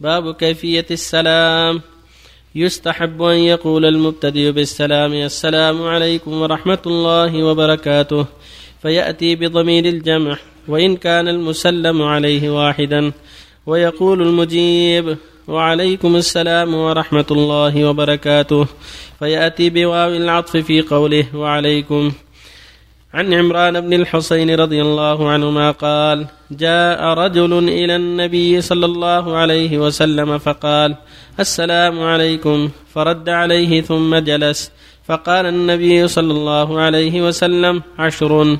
باب كيفية السلام. يستحب أن يقول المبتدئ بالسلام السلام عليكم ورحمة الله وبركاته. فيأتي بضمير الجمع وإن كان المسلم عليه واحدا. ويقول المجيب وعليكم السلام ورحمة الله وبركاته. فيأتي بواو العطف في قوله وعليكم. عن عمران بن الحسين رضي الله عنهما قال جاء رجل إلى النبي صلى الله عليه وسلم فقال السلام عليكم. فرد عليه ثم جلس. فقال النبي صلى الله عليه وسلم عشر.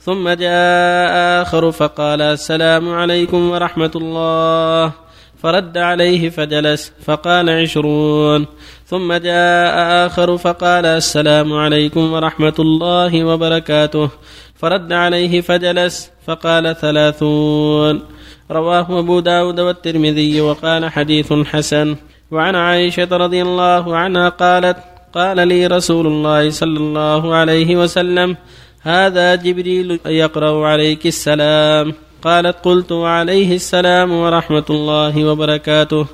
ثم جاء آخر فقال السلام عليكم ورحمة الله. فرد عليه فجلس فقال عشرون. ثم جاء آخر فقال السلام عليكم ورحمة الله وبركاته. فرد عليه فجلس فقال ثلاثون. رواه أبو داود والترمذي وقال حديث حسن. وعن عائشة رضي الله عنها قالت قال لي رسول الله صلى الله عليه وسلم هذا جبريل يقرأ عليك السلام. قالت قلت وعليه السلام ورحمة الله وبركاته.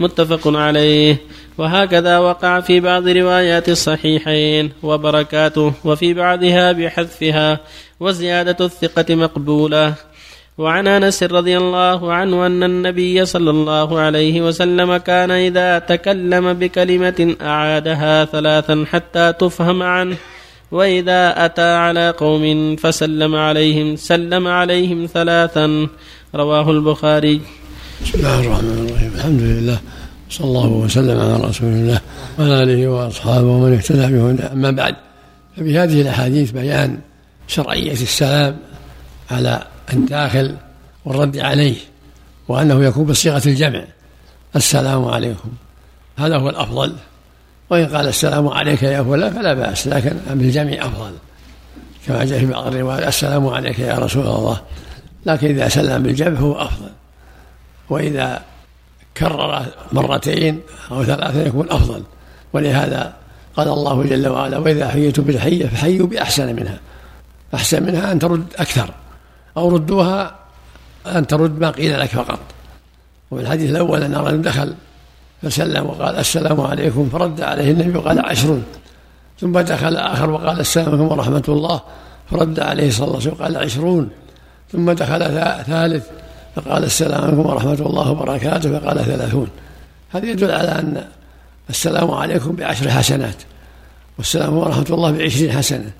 متفق عليه. وهكذا وقع في بعض روايات الصحيحين وبركاته وفي بعضها بحذفها وزيادة الثقة مقبولة. وعن أنس رضي الله عنه أن النبي صلى الله عليه وسلم كان إذا تكلم بكلمة أعادها ثلاثا حتى تفهم عنه. واذا اتى على قوم فسلم عليهم سلم عليهم ثلاثا رواه البخاري. بسم الله الرحمن الرحيم. الحمد لله. صلى الله وسلم على رسول الله وعلى آله وأصحابه ومن اهتدى بهداه. أما بعد ففي هذه الأحاديث بيان شرعية السلام على الداخل والرد عليه وأنه يكون بصيغة الجمع. السلام عليكم. هذا هو الأفضل. وإن قال السلام عليك يا فلان فلا بأس لكن بالجمع أفضل. كما جاء في بعض الروايات السلام عليك يا رسول الله. لكن إذا سلم بالجمع هو أفضل. وإذا كرر مرتين أو ثلاثة يكون أفضل. ولهذا قال الله جل وعلا وإذا حييتم بالحية فحيوا بأحسن منها. أحسن منها أن ترد أكثر. أو ردوها أن ترد ما قيل لك فقط. وفي الحديث الأول أن رجل دخل فسلم وقال السلام عليكم فرد عليه النبي وقال عشر ثم دخل آخر وقال السلام عليكم ورحمة الله فرد عليه صلى الله عليه وسلم وقال عشرون. ثم دخل ثالث فقال السلام عليكم ورحمة الله وبركاته فقال ثلاثون. هذا يدل على أن السلام عليكم بعشر حسنات والسلام ورحمة الله بعشرين حسنة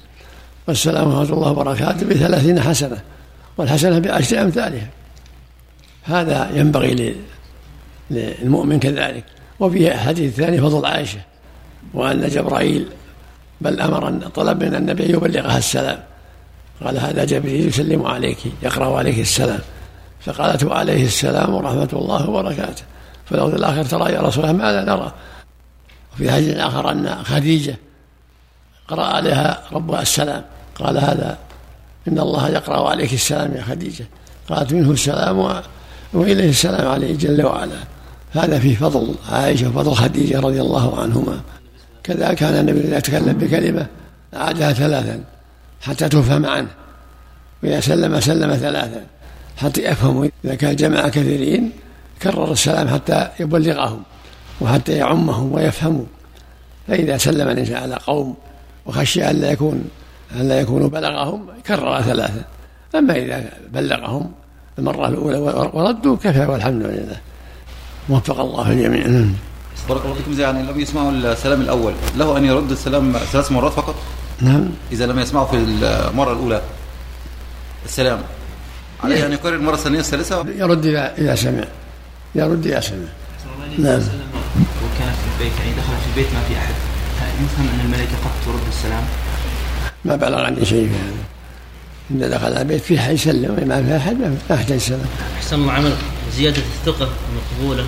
والسلام ورحمة الله وبركاته بثلاثين حسنة والحسنة بعشر أمثالها. هذا ينبغي للمؤمن كذلك. وفي الحديث الثاني فضل عائشة وأن جبرائيل بل أمر طلب من النبي يبلغها السلام. قال هذا جبريل يسلم عليك يقرأ عليك السلام. فقالت عليه السلام ورحمة الله وبركاته. فالأول الآخر ترى يا رسول الله ماذا نرى. وفي حديث آخر أن خديجة قرأ عليها ربها السلام. قال هذا إن الله يقرأ عليك السلام يا خديجة. قالت منه السلام وإليه السلام عليه جل وعلا. هذا في فضل عائشة وفضل خديجة رضي الله عنهما. كذا كان النبي إذا تكلم بكلمة أعادها ثلاثا حتى تفهم عنه. وإذا سلم سلم ثلاثا حتى يفهموا. إذا كان جمع كثيرين كرر السلام حتى يبلغهم وحتى يعمهم ويفهموا. فإذا سلم الإنسان على قوم وخشي ألا يكون ألا يكونوا بلغهم كرر ثلاثة أما إذا بلغهم المرة الأولى وردوا كفى والحمد لله. وفق الله الجميع. بارك الله فيكم. يعني لم يسمعوا السلام الأول. له أن يرد السلام ثلاث مرات فقط؟ نعم. إذا لم يسمعوا في المرة الأولى السلام. عليه أن يكرر المرة الثانية الثالثة؟ يرد إذا إذا سمع يرد إذا سمع نعم. وكان في البيت يعني دخل في البيت ما في أحد. يفهم أن الملائكة قد ترد السلام؟ ما بلغ عني شيء في هذا. إذا دخل البيت في حي يسلم ما في أحد ما يحتاج السلام أحسن الله عمل زيادة الثقة مقبولة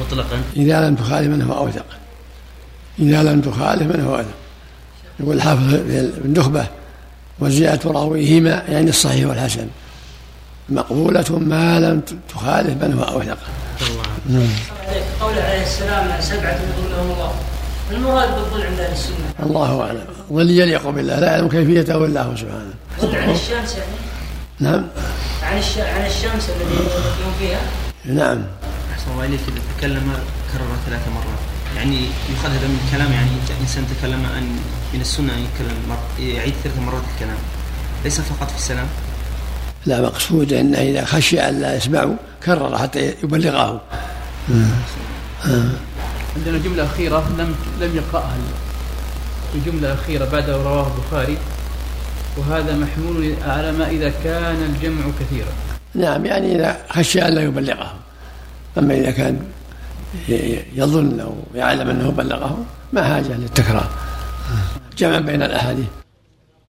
مطلقا. إذا لم تخالف من هو أوثق. إذا لم تخالف من هو أوثق. يقول الحافظ في النخبة وزيادة رأويهما يعني الصحيح والحسن. مقبولة ما لم تخالف من هو أوثق. نعم. قول عليه السلام سبعة يظلهم الله. المراد بالظل عند أهل السنة. الله أعلم. ظل يليق بالله. لا يعلم كيفيته الا هو سبحانه. ظل عن الشمس يعني؟ نعم. عن الش... عن الشمس الذي يوم فيها؟ نعم. أحسن الله إليك. إذا تكلم كرر ثلاث مرات. يعني يؤخذ هذا من الكلام. يعني إذا إنسان تكلم أن من السنة أن يتكلم مر... يعيد ثلاث مرات الكلام. ليس فقط في السلام. لا مقصود انه إذا خشي أن لا يسمعوا كرر حتى يبلغه. عندنا جملة أخيرة لم لم يقرأها. الجملة الأخيرة بعد رواه البخاري. وهذا محمول على ما إذا كان الجمع كثيرا. نعم يعني إذا خشي أن لا يبلغه. أما إذا كان يظن أو يعلم أنه بلغه ما حاجة للتكرار. جمع بين الأحاديث.